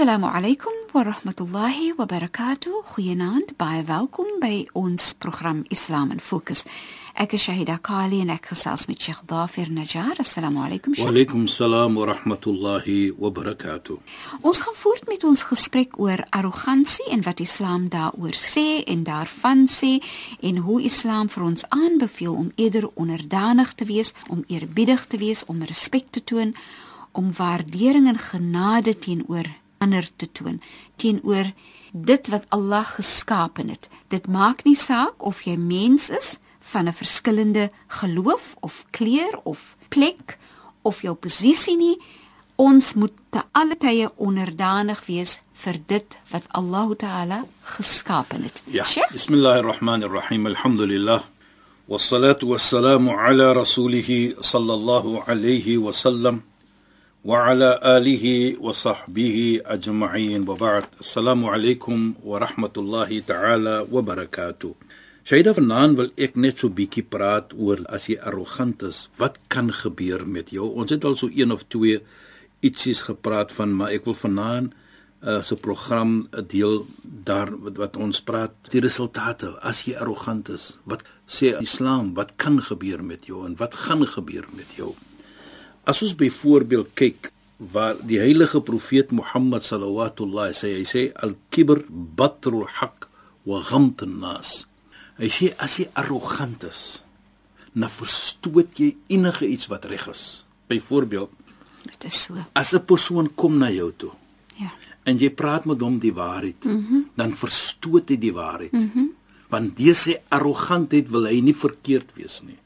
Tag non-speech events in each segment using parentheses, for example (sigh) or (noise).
Assalamu alaykum wa rahmatullahi wa barakatuh. Goeienaand, baie welkom by ons program Islam in Fokus. Ek is Shahida Kali en ek gesels met Sheikh Dafir Najjar. Assalamu alaykum. Wa alaykum salaam wa rahmatullahi wa barakatuh. Ons gaan voort met ons gesprek oor arrogansie en wat Islam daaroor sê en daarvan sê en hoe Islam vir ons aanbeveel om eerder onderdanig te wees, om eerbiedig te wees, om respek te toon, om waardering en genade teenoor ander te toon teenoor dit wat Allah geskaap het. Dit maak nie saak of jy mens is van 'n verskillende geloof of kleur of plek of jou posisie nie. Ons moet te alle tye onderdanig wees vir dit wat Allah Taala geskaap het. Ja. Bismillahirrahmanirrahim. Alhamdulillah. والصلاه والسلام على رسوله صلى الله عليه وسلم وعلى آله وصحبه أجمعين وبعد السلام عليكم ورحمة الله تعالى وبركاته Shaida vanaand wil ek net so bietjie praat oor as jy arrogant is, wat kan gebeur met jou? Ons het al so een of twee ietsies gepraat van, maar ek wil vanaand uh, so 'n program 'n deel daar wat, wat ons praat die resultate as jy arrogant is. Wat sê Islam, wat kan gebeur met jou en wat gaan gebeur met jou? As ons byvoorbeeld kyk waar die heilige profeet Mohammed sallallahu sê hy sê al-kibr batrul haq wa ghamt an-nas. Hy sê as jy arrogant is, dan verstoot jy enige iets wat reg is. Byvoorbeeld, dit is so. As 'n persoon kom na jou toe. Ja. En jy praat met hom die waarheid, mm -hmm. dan verstoot hy die waarheid. Mm -hmm. Want dese arrogantheid wil hy nie verkeerd wees nie.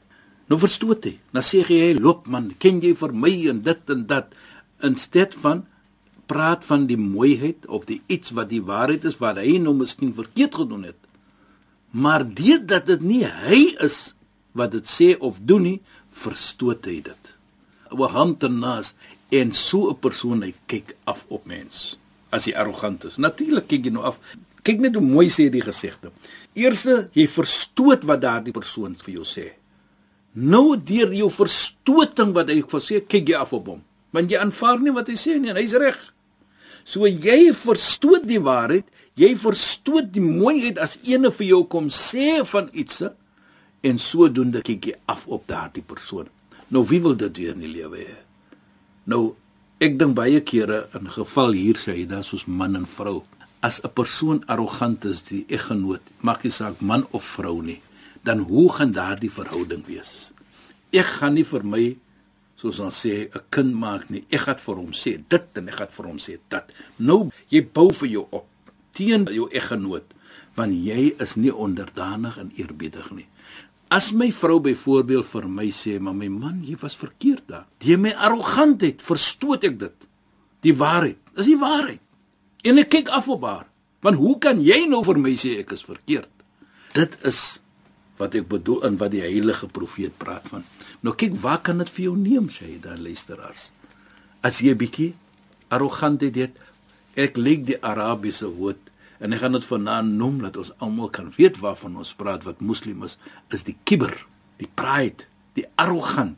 Nou verstoot hy. Dan sê hy, "Loop man, ken jy vir my en dit en dat." In steed van praat van die mooiheid of die iets wat die waarheid is wat hy nou miskien verkeerd gedoen het. Maar dit dat dit nie hy is wat dit sê of doen nie, verstoot hy dit. Wa hamtannas en so 'n persoon hy kyk af op mens as hy arrogant is. Natuurlik kyk jy nou af. Kyk net hoe mooi sê die gesegde. Eerste, jy verstoot wat daardie persoon vir jou sê. Nou deur jou verstoting wat hy sê, kyk jy af op hom. Want jy aanvaar nie wat hy sê nie en hy's reg. So jy verstoot die waarheid, jy verstoot die mooiheid as ene vir jou kom sê van iets en sodoende kyk jy af op daardie persoon. Nou wie wil dit weer in die lewe hê? Nou ek dink baie kere in geval hier sê jy dat soos man en vrou as 'n persoon arrogant is die eggenoot, maak nie saak man of vrou nie dan hoe gaan daardie verhouding wees? Ek gaan nie vir my soos ons sê 'n kind maak nie. Ek gaan vir hom sê dit en ek gaan vir hom sê dat. Nou jy bou vir jou op teen jou eggenoot want jy is nie onderdanig en eerbiedig nie. As my vrou byvoorbeeld vir my sê, "Maar my man, jy was verkeerd daar." Die my arrogantheid, verstoot ek dit. Die waarheid, is die waarheid. En ek kyk af op haar. Want hoe kan jy nou vir my sê ek is verkeerd? Dit is wat ek bedoel in wat die heilige profeet praat van. Nou kyk, waar kan dit vir jou neem, sê dan luisteraars? As jy bietjie arrogant dit ek lê die Arabiese woord en ek gaan dit vanaand noem dat ons almal kan weet waarvan ons praat wat moslim is, is die kibber, die pride, die arrogant.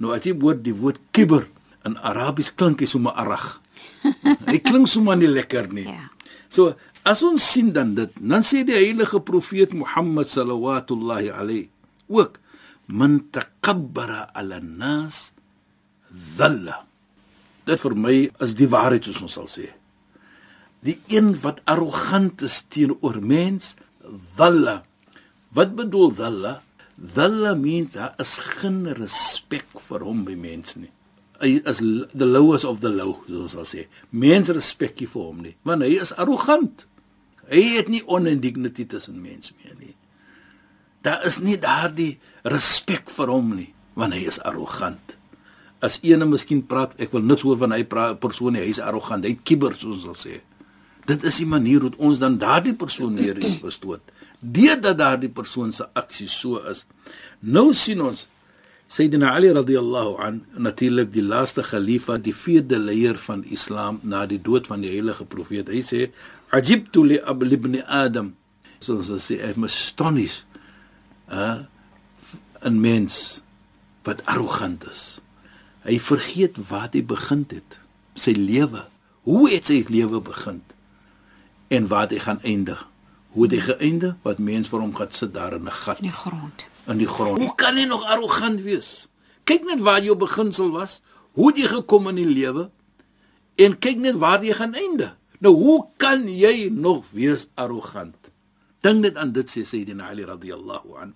Nou as jy woord die woord kibber in Arabies klink hy sommer arag. (laughs) Hy klink sommer nie lekker nie. Ja. So As ons sien dan dit, dan sê die heilige profeet Mohammed sallallahu alayhi ook man takabbara ala nas dhalla. Dit vir my is die waarheid soos ons sal sê. Die een wat arrogant is teenoor mens, dhalla. Wat bedoel dhalla? Dhalla means daar is geen respek vir hom by mense nie. Hy is the lowest of the low, soos ons sal sê. Mense respek nie vir hom nie, want hy is arrogant. Hy het nie onendignity tussen mens meer nie. Daar is nie daardie respek vir hom nie, want hy is arrogant. As ene miskien praat, ek wil niks hoor van hy praat persoon nie, hy's arrogant, hy't kibber soos ons sal sê. Dit is die manier hoe ons dan daardie persoon weer verstoot. Deurdat daardie persoon se aksie so is. Nou sien ons Sayyidina Ali radhiyallahu an natuurlik die laaste khalifa, die vierde leier van Islam na die dood van die heilige profeet. Hy sê ajibtu li ibn Adam. So as sê I'm astonished. Uh 'n mens wat arrogant is. Hy vergeet waar hy begin het. Sy lewe. Hoe het sy lewe begin? En waar hy gaan eindig? Hoe het hy geëindig? Wat mens vir hom gaan sit daar in 'n gat. In die grond in die grond. Hoe kan jy nog arrogant wees? Kyk net waar jou beginsel was. Hoe jy gekom in die lewe? En kyk net waar jy gaan einde. Nou hoe kan jy nog wees arrogant? Dink net aan dit sê Sayyidina Ali radhiyallahu an.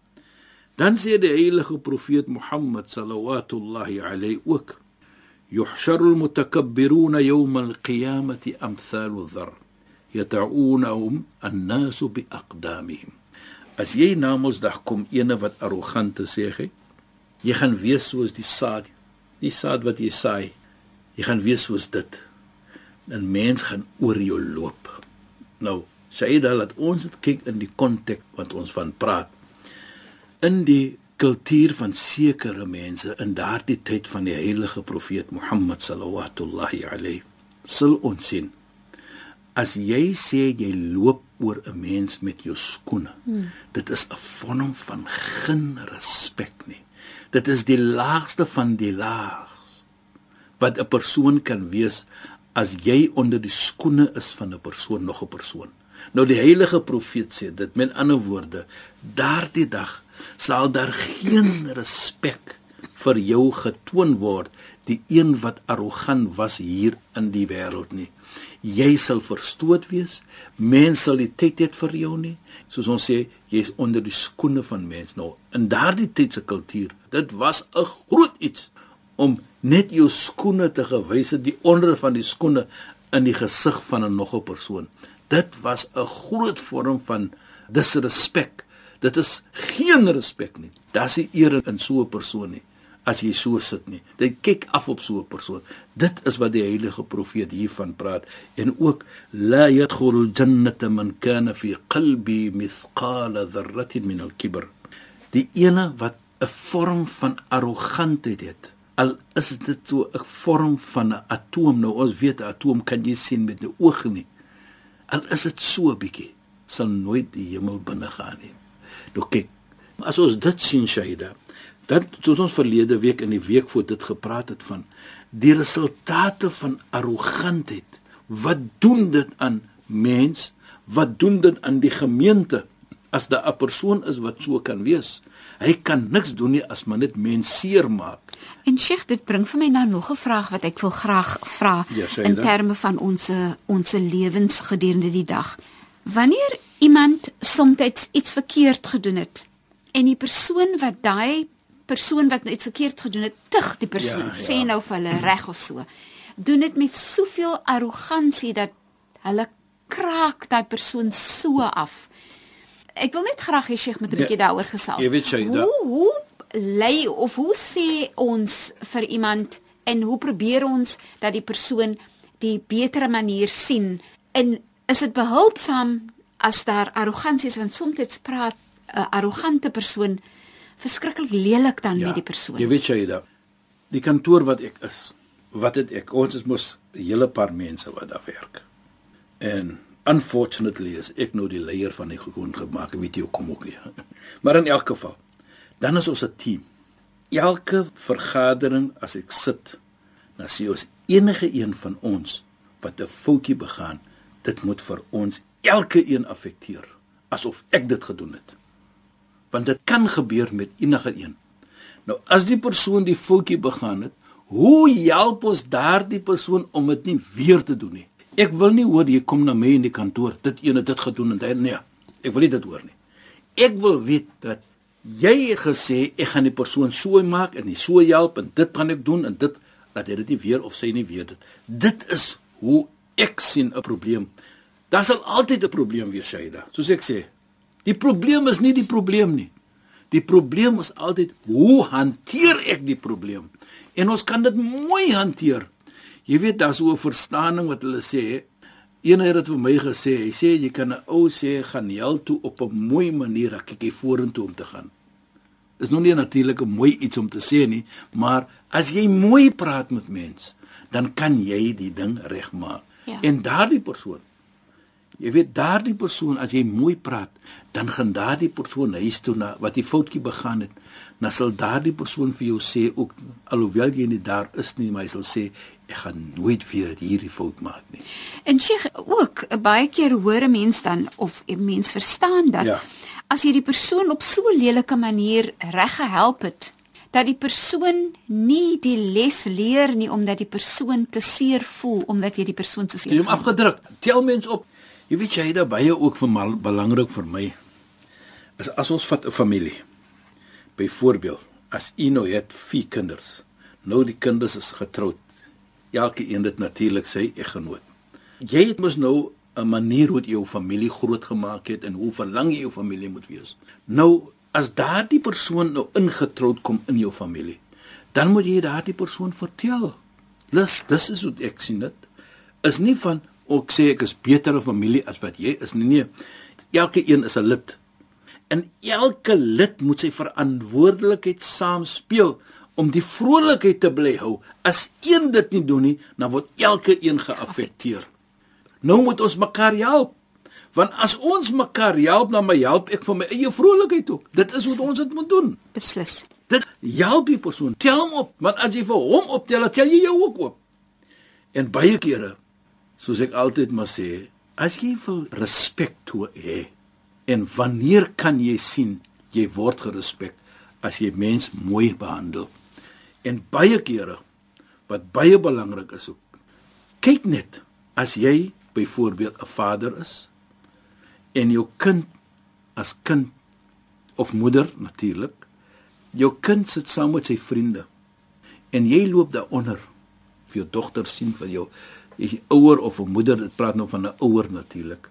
Dan sê die heilige profeet Mohammed sallallahu alayhi ook: "Yuhsharu al-mutakabbiruna yawm al-qiyamati amthal adh-dharr, yata'unahum an-nasu bi aqdamihim." As jy na Mondsdag kom ene wat arrogant is, sê hy, jy gaan wees soos die saad, die saad wat jy saai. Jy gaan wees soos dit. 'n Mens gaan oor jou loop. Nou, dit dat ons dit kyk in die konteks wat ons van praat. In die kultuur van sekere mense in daardie tyd van die heilige profeet Mohammed sallallahu alayhi sal ons sien as jy sê jy loop oor 'n mens met jou skoene. Hmm. Dit is 'n vorm van geen respek nie. Dit is die laagste van die laags wat 'n persoon kan wees as jy onder die skoene is van 'n persoon nog 'n persoon. Nou die heilige profeet sê dit met ander woorde, daardie dag sal daar geen respek vir jou getoon word die een wat arrogant was hier in die wêreld nie jy sal verstoot wees. Mense sal die tyd hê vir jou nie. Soos ons sê, jy's onder die skoene van mense nou. In daardie tyd se kultuur, dit was 'n groot iets om net jou skoene te gewys het, die onder van die skoene in die gesig van 'n nog 'n persoon. Dit was 'n groot vorm van disrespek. Dit is geen respek nie. Daar's nie eer in so 'n persoon nie as jy so sit nie. Jy kyk af op so 'n persoon. Dit is wat die heilige profeet hiervan praat en ook la yadkhulul jannata man kana fi qalbi mithqala dharratin min al-kibr. Die ene wat 'n vorm van arrogantheid het. Al is dit so 'n vorm van 'n atoom. Nou ons weet 'n atoom kan jy sien met 'n oog nie. Al is dit so 'n bietjie, sal nooit die hemel binne gaan nie. Nou kyk, as ons dit sien Shaida, Dat soos ons verlede week in die week voor dit gepraat het van die resultate van arrogantheid. Wat doen dit aan mens? Wat doen dit aan die gemeente as daar 'n persoon is wat so kan wees? Hy kan niks doen nie as maar net mens seermaak. En Sheikh, dit bring vir my nou nog 'n vraag wat ek wil graag vra ja, in terme van ons ons lewens gedurende die dag. Wanneer iemand soms iets verkeerd gedoen het en die persoon wat daai persoon wat iets verkeerd gedoen het, tug die persoon, ja, sê ja. nou vir hulle reg of so. Doen dit met soveel arrogansie dat hulle kraak daai persoon so af. Ek wil net graag hê Sheikh moet 'n bietjie ja, daaroor gesels. Jy weet jy hoe, hoe lei of hoe sê ons vir iemand en hoe probeer ons dat die persoon die betere manier sien en is dit behulpsaam as daar arrogansie is want soms praat 'n arrogante persoon verskriklik lelik dan ja, met die persoon. Jy weet jy da. Die kantoor wat ek is, wat het ek? Ons is mos 'n hele paar mense wat daar werk. En unfortunately is ek nou die leier van die gekoon gemaak, weet jy hoekom ook nie. (laughs) Maar in elk geval, dan is ons 'n team. Elke vergadering as ek sit, dan sien ons enige een van ons wat 'n foutjie begaan, dit moet vir ons elke een affekteer asof ek dit gedoen het want dit kan gebeur met enige een. Nou as die persoon die foutjie begaan het, hoe help ons daardie persoon om dit nie weer te doen nie? Ek wil nie hoor jy kom na my in die kantoor, dit een het dit gedoen en hy nee, ek wil nie dit hoor nie. Ek wil weet dat jy het gesê ek gaan die persoon so maak en so help en dit gaan ek doen en dit dat hy dit nie weer of sy nie weer dit. Dit is hoe ek sien 'n probleem. Daar sal altyd 'n probleem wees, Shaida. Soos ek sê, Die probleem is nie die probleem nie. Die probleem is altyd hoe hanteer ek die probleem? En ons kan dit mooi hanteer. Jy weet daar's so 'n verstaaning wat hulle sê. Een het dit vir my gesê. Hy sê jy kan 'n ou sê gaan hel toe op 'n mooi manier, ek kyk vorentoe om te gaan. Is nog nie natuurlik 'n mooi iets om te sê nie, maar as jy mooi praat met mens, dan kan jy die ding regmaak. Ja. En daardie persoon Jy weet daardie persoon as jy mooi praat, dan gaan daardie persoon huis toe na wat die foutjie begaan het. Dan sal daardie persoon vir jou sê ook alhoewel jy nie daar is nie, maar hy sal sê ek gaan nooit weer hierdie fout maak nie. En Sheikh ook baie keer hoor 'n mens dan of 'n mens verstaan dat Ja. As jy die persoon op so 'n lelike manier reg gehelp het dat die persoon nie die les leer nie omdat die persoon te seer voel omdat jy die persoon so Jy seer hom afgedruk. Tel mens op. Jy weet jy daar baie ook vir mal, belangrik vir my. Is as ons vat 'n familie. Byvoorbeeld, as u nou het vier kinders. Nou die kinders is getroud. Elke een dit natuurlik sy eggenoot. Jy het mos nou 'n manier hoe jy jou familie grootgemaak het en hoe verlang jy jou familie moet wees. Nou as daardie persoon nou ingetroud kom in jou familie, dan moet jy daardie persoon vertel. Dis dis is hoe ek sien dit. Is nie van ek sê ek is beter 'n familie as wat jy is nie. Nee. Elke een is 'n lid. En elke lid moet sy verantwoordelikheid saam speel om die vrolikheid te bly hou. As een dit nie doen nie, dan word elke een geaffekteer. Nou moet ons mekaar help. Want as ons mekaar help, dan my help ek vir my eie vrolikheid ook. Dit is hoe ons dit moet doen. beslis. Dit help die persoon. Tel hom op, want as jy vir hom optel, tel jy jou ook op. En baie kere, soos ek altyd maar sê, as jy wil respek toe hê, en wanneer kan jy sien jy word gerespek as jy mens mooi behandel? En baie kere wat baie belangrik is ook. Kyk net as jy byvoorbeeld 'n vader is en jou kind as kind of moeder natuurlik jou kind sit saam met sy vriende en jy loop daaronder vir jou dogter sien van jou jy ouer of 'n moeder dit praat nou van 'n ouer natuurlik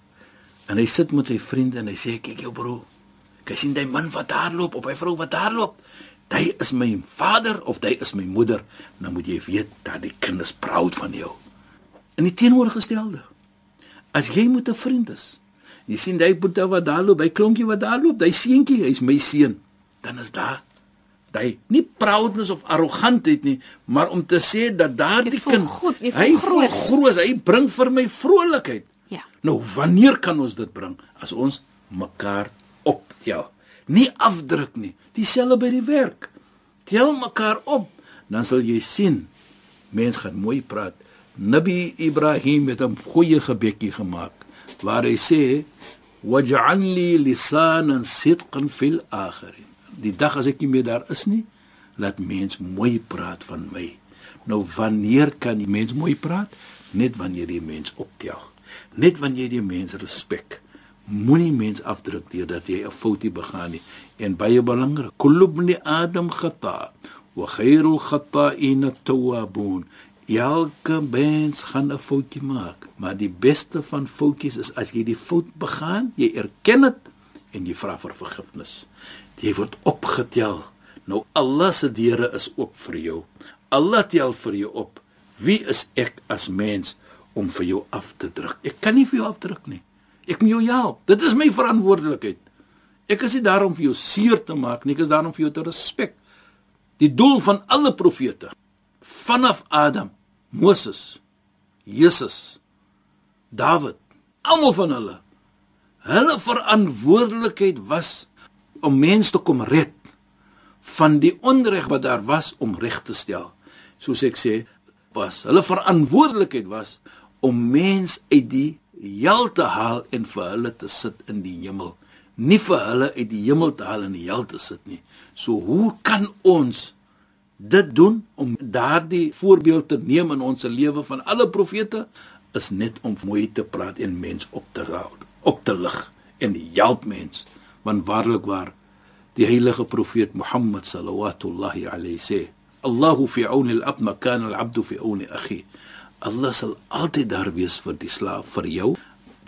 en hy sit met sy vriende en hy sê kyk jou broer kyk sien jy man wat daar loop op hy vrou wat daar loop hy is my vader of hy is my moeder dan moet jy weet dat die kind is proud van jou. In die teenoorgestelde as jy met 'n vriend is jy sien hy boeta wat daar loop hy klonkie wat daar loop hy seentjie hy's my seun dan is daar hy nie proudness of arrogantheid nie, maar om te sê dat daardie kind goed, hy groot. groot, hy bring vir my vrolikheid. Ja. Nou wanneer kan ons dit bring as ons mekaar optel? Nie afdruk nie. Dieselfde by die werk. Tel mekaar op, dan sal jy sien mens gaan mooi praat. Nabi Ibrahim het 'n goeie gebedjie gemaak waar hy sê waj'al li lisanan sidqan fil akhirin. Die dag as ek nie meer daar is nie, laat mens mooi praat van my. Nou wanneer kan die mens mooi praat? Net wanneer jy mens optel. Net wanneer jy mens respek. Moenie mens afdruk deurdat jy 'n foutie begaan nie. En baie belangrik, kulubni adam khata wa khairul khata'in at-tawwabun. Elke mens gaan 'n foutjie maak, maar die beste van foutjies is as jy die fout begaan, jy erken dit en jy vra vir vergifnis. Jy word opgetel. Nou Allah se deure is oop vir jou. Allah tel vir jou op. Wie is ek as mens om vir jou af te druk? Ek kan nie vir jou afdruk nie. Ek moet jou help. Dit is my verantwoordelikheid. Ek is nie daar om vir jou seer te maak nie, ek is daar om vir jou te respek. Die doel van alle profete vanaf Adam, Moses, Jesus, Dawid, almal van hulle. Hulle verantwoordelikheid was om mense te kom red van die onreg wat daar was om reg te stel. Soos ek sê, was hulle verantwoordelikheid was om mens uit die hel te haal en vir hulle te sit in die hemel. Nie vir hulle uit die hemel te haal en in die hel te sit nie. So hoe kan ons dit doen om daardie voorbeeld te neem in ons lewe van alle profete is net om mooi te praat en mens op te raak, op te lig en help mens want waarlik waar die heilige profeet Mohammed sallallahu alayhi sê Allahu fi auni al-abd ma kana al-abd fi auni akhi Allah sal altyd daar wees vir die slaaf vir jou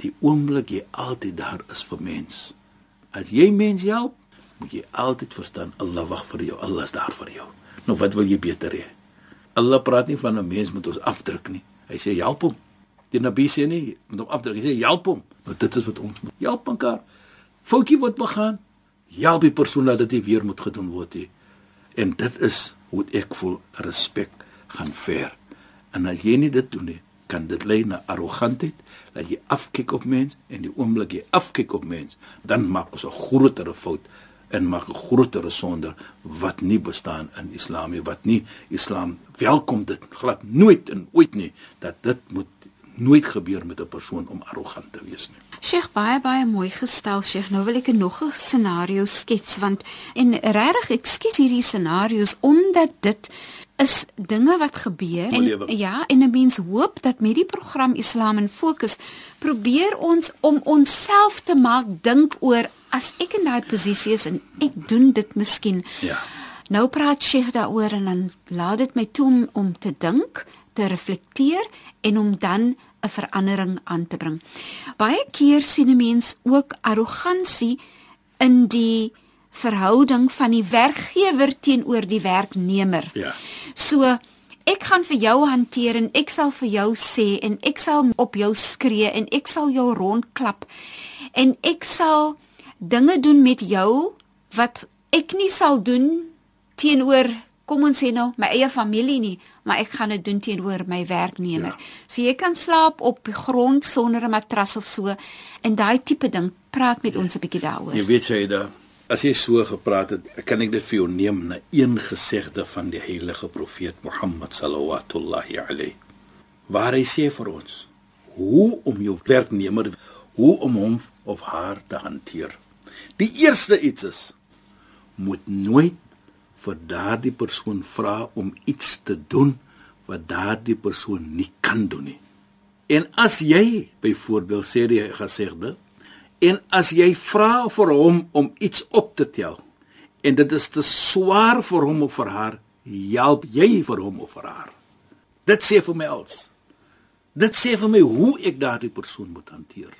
die oomblik jy altyd daar is vir mens as jy mens help moet jy altyd verstaan Allah wag vir jou. Allah is daar vir jou. Nou wat wil jy beter hê? Allah praat nie van 'n mens moet ons afdruk nie. Hy sê help hom. Die Nabi sê nie moet hom afdruk. Hy sê help hom. Want dit is wat ons moet. Help mekaar. Foutjie word begaan. Help die persoon dat dit weer moet gedoen word nie. En dit is hoe ek voel respek gaan ver. En as jy nie dit doen nie, kan dit lei na arrogantheid, dat jy afkyk op mens en die oomblik jy afkyk op mens, dan maak ons 'n groter fout en maak 'n groter sonde wat nie bestaan in Islam nie, wat nie Islam welkom dit glad nooit en ooit nie dat dit moet nooit gebeur met 'n persoon om arrogant te wees nie. Sheikh baie baie mooi gestel Sheikh. Nou wil ek nog 'n scenario skets want en regtig ek skets hierdie scenario's omdat dit is dinge wat gebeur en ja en 'n mens hoop dat met die program Islam in Fokus probeer ons om onsself te maak dink oor as ek in daai posisie is en ek doen dit miskien. Ja. Nou praat Sheikh daaroor en dan laat dit my toe om, om te dink, te reflekteer en om dan 'n verandering aan te bring. Baie keer sien 'n mens ook arrogansie in die verhouding van die werkgewer teenoor die werknemer. Ja. So ek gaan vir jou hanteer en ek sal vir jou sê en ek sal op jou skree en ek sal jou rondklap en ek sal dinge doen met jou wat ek nie sal doen teenoor kom ons sê nou my eie familie nie maar ek gaan dit doen teenoor my werknemer. Ja. So jy kan slaap op die grond sonder 'n matras of so en daai tipe ding praat met ons 'n bietjie daaroor. Jy weet jy da as jy so gepraat het, kan ek dit vir jou neem na een gesegde van die heilige profeet Mohammed sallallahu alayhi waar hy sê vir ons hoe om jou werknemer hoe om hom of haar te hanteer. Die eerste iets is moet nooit vir daardie persoon vra om iets te doen wat daardie persoon nie kan doen nie. En as jy byvoorbeeld sê die gesegde en as jy vra vir hom om iets op te tel en dit is te swaar vir hom of vir haar, help jy vir hom of vir haar. Dit sê vir my als. Dit sê vir my hoe ek daardie persoon moet hanteer.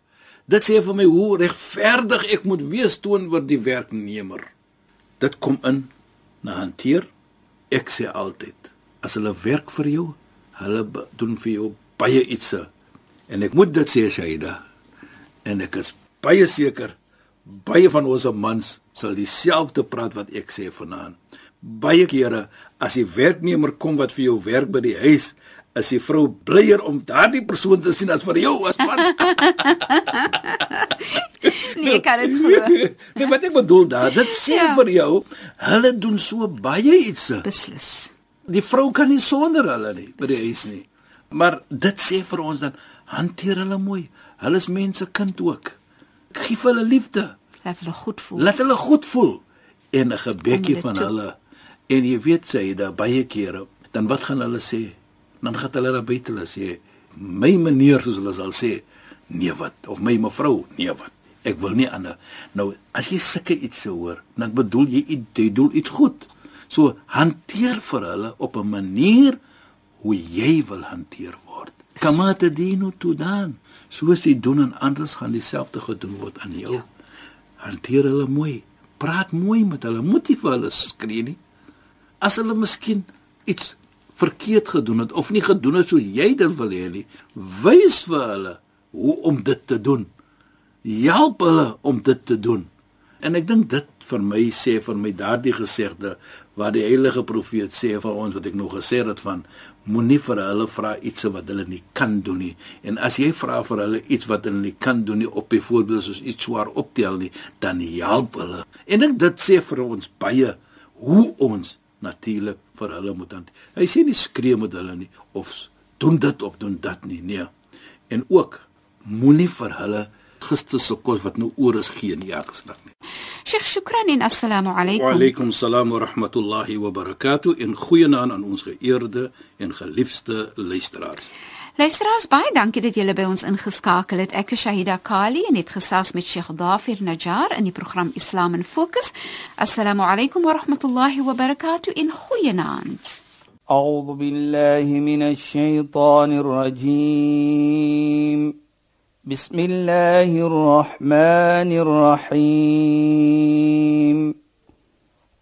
Dit sê vir my hoe regverdig ek moet wees teenoor die werknemer. Dit kom in na hanteer. Ek sê altyd, as hulle werk vir jou, hulle doen vir jou baie ietsie. En ek moet dit sê Shaida. En ek is baie seker baie van ons mans sal dieselfde praat wat ek sê vanaand. Baie kere as die werknemer kom wat vir jou werk by die huis, is die vrou blyer om daardie persoon te sien as vir jou as man. (laughs) nee, ek kan dit glo. (laughs) Nee, wat ek bedoel daar, dit sê ja. vir jou, hulle doen so baie iets. Beslis. Die vrou kan nie sonder hulle nie, by die huis nie. Maar dit sê vir ons dan hanteer hulle mooi. Hulle is mense kind ook. Geef hulle liefde. Laat hulle goed voel. Laat hulle goed voel. En 'n gebedjie van toe. hulle. En jy weet sê daar baie kere, dan wat gaan hulle sê? Dan gaan hulle na buite hulle sê, "My meneer," soos hulle sal sê, "nee wat?" of "My mevrou," "nee wat?" Ek wil nie ander. Nou, as jy sulke iets se hoor, dan bedoel jy jy doen iets goed. So hanteer vir hulle op 'n manier hoe jy wil hanteer word. Kamate dinu tudan. Soos jy doen en anders gaan dieselfde gedoen word aan jou. Ja. Hanteer hulle mooi. Praat mooi met hulle. Moet nie vir hulle skree nie. As hulle miskien iets verkeerd gedoen het of nie gedoen het soos jy dit wil hê nie, wys vir hulle hoe om dit te doen help hulle om dit te doen. En ek dink dit vir my sê vir my daardie gesegde wat die heilige profeet sê vir ons wat ek nog gesê het van moenie vir hulle vra iets wat hulle nie kan doen nie. En as jy vra vir hulle iets wat hulle nie kan doen nie op byvoorbeeld soos iets swaar optel nie, dan help hulle. En ek dit sê vir ons baie hoe ons natuurlik vir hulle moet aan. Hy sê nie skree met hulle nie of doen dit of doen dat nie, nee. En ook moenie vir hulle gister se kos wat nou oor is gee nie geslag nie. Sheikh Shukran en assalamu alaykum. Wa alaykum salaam wa rahmatullahi wa barakatuh en goeienaand aan ons geëerde en geliefde luisteraars. Luisteraars, baie dankie dat julle by ons ingeskakel het. Ek is Shahida Kali en het gesels met Sheikh Dafir Najjar in die program Islam in Fokus. Assalamu alaykum wa rahmatullahi wa barakatuh en goeienaand. أعوذ بالله من الشيطان الرجيم بسم الله الرحمن الرحيم